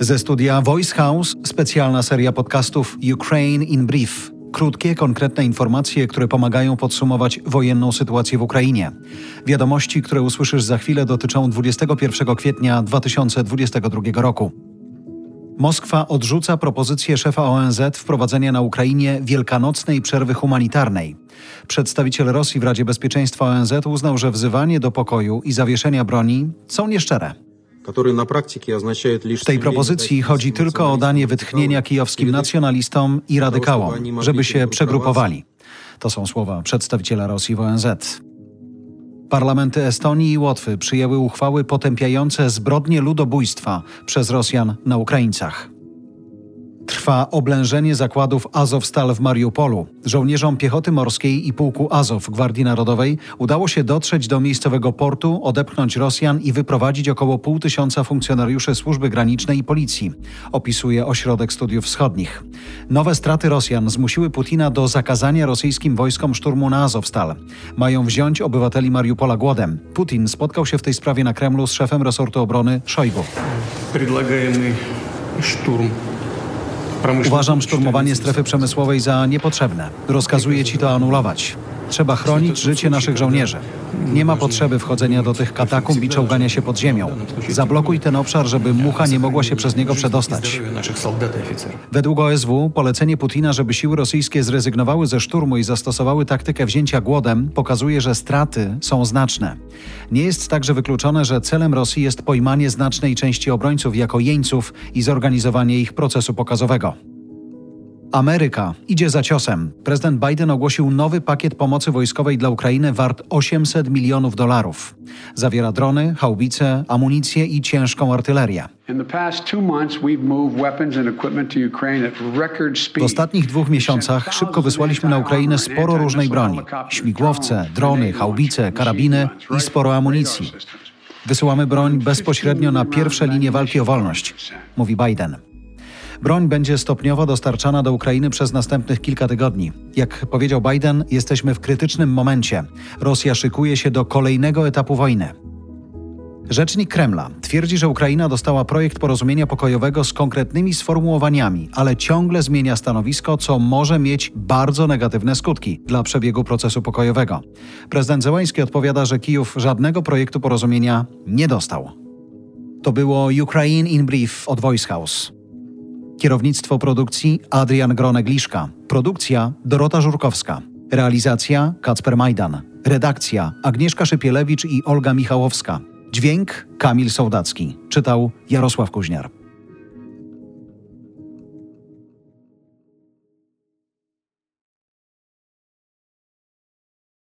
Ze studia Voice House specjalna seria podcastów Ukraine in Brief. Krótkie, konkretne informacje, które pomagają podsumować wojenną sytuację w Ukrainie. Wiadomości, które usłyszysz za chwilę, dotyczą 21 kwietnia 2022 roku. Moskwa odrzuca propozycję szefa ONZ wprowadzenia na Ukrainie wielkanocnej przerwy humanitarnej. Przedstawiciel Rosji w Radzie Bezpieczeństwa ONZ uznał, że wzywanie do pokoju i zawieszenia broni są nieszczere. W tej propozycji chodzi tylko o danie wytchnienia kijowskim nacjonalistom i radykałom, żeby się przegrupowali. To są słowa przedstawiciela Rosji w ONZ. Parlamenty Estonii i Łotwy przyjęły uchwały potępiające zbrodnie ludobójstwa przez Rosjan na Ukraińcach. Trwa oblężenie zakładów Azowstal w Mariupolu. Żołnierzom piechoty morskiej i pułku Azow Gwardii Narodowej udało się dotrzeć do miejscowego portu, odepchnąć Rosjan i wyprowadzić około pół tysiąca funkcjonariuszy służby granicznej i policji, opisuje Ośrodek Studiów Wschodnich. Nowe straty Rosjan zmusiły Putina do zakazania rosyjskim wojskom szturmu na Azowstal. Mają wziąć obywateli Mariupola głodem. Putin spotkał się w tej sprawie na Kremlu z szefem resortu obrony Szojgu. Предлагаемый штурм Uważam szturmowanie strefy przemysłowej za niepotrzebne. Rozkazuję ci to anulować. Trzeba chronić życie naszych żołnierzy. Nie ma potrzeby wchodzenia do tych katakumb i czołgania się pod ziemią. Zablokuj ten obszar, żeby mucha nie mogła się przez niego przedostać. Według OSW polecenie Putina, żeby siły rosyjskie zrezygnowały ze szturmu i zastosowały taktykę wzięcia głodem, pokazuje, że straty są znaczne. Nie jest także wykluczone, że celem Rosji jest pojmanie znacznej części obrońców jako jeńców i zorganizowanie ich procesu pokazowego. Ameryka idzie za ciosem. Prezydent Biden ogłosił nowy pakiet pomocy wojskowej dla Ukrainy wart 800 milionów dolarów. Zawiera drony, haubice, amunicję i ciężką artylerię. W ostatnich dwóch miesiącach szybko wysłaliśmy na Ukrainę sporo różnej broni: śmigłowce, drony, haubice, karabiny i sporo amunicji. Wysyłamy broń bezpośrednio na pierwsze linie walki o wolność, mówi Biden. Broń będzie stopniowo dostarczana do Ukrainy przez następnych kilka tygodni. Jak powiedział Biden, jesteśmy w krytycznym momencie. Rosja szykuje się do kolejnego etapu wojny. Rzecznik Kremla twierdzi, że Ukraina dostała projekt porozumienia pokojowego z konkretnymi sformułowaniami, ale ciągle zmienia stanowisko, co może mieć bardzo negatywne skutki dla przebiegu procesu pokojowego. Prezydent Zełański odpowiada, że Kijów żadnego projektu porozumienia nie dostał. To było Ukraine in Brief od Voice House. Kierownictwo produkcji Adrian Gronek-Liszka. Produkcja Dorota Żurkowska. Realizacja Kacper Majdan. Redakcja Agnieszka Szypielewicz i Olga Michałowska. Dźwięk Kamil Sołdacki. Czytał Jarosław Kuźniar.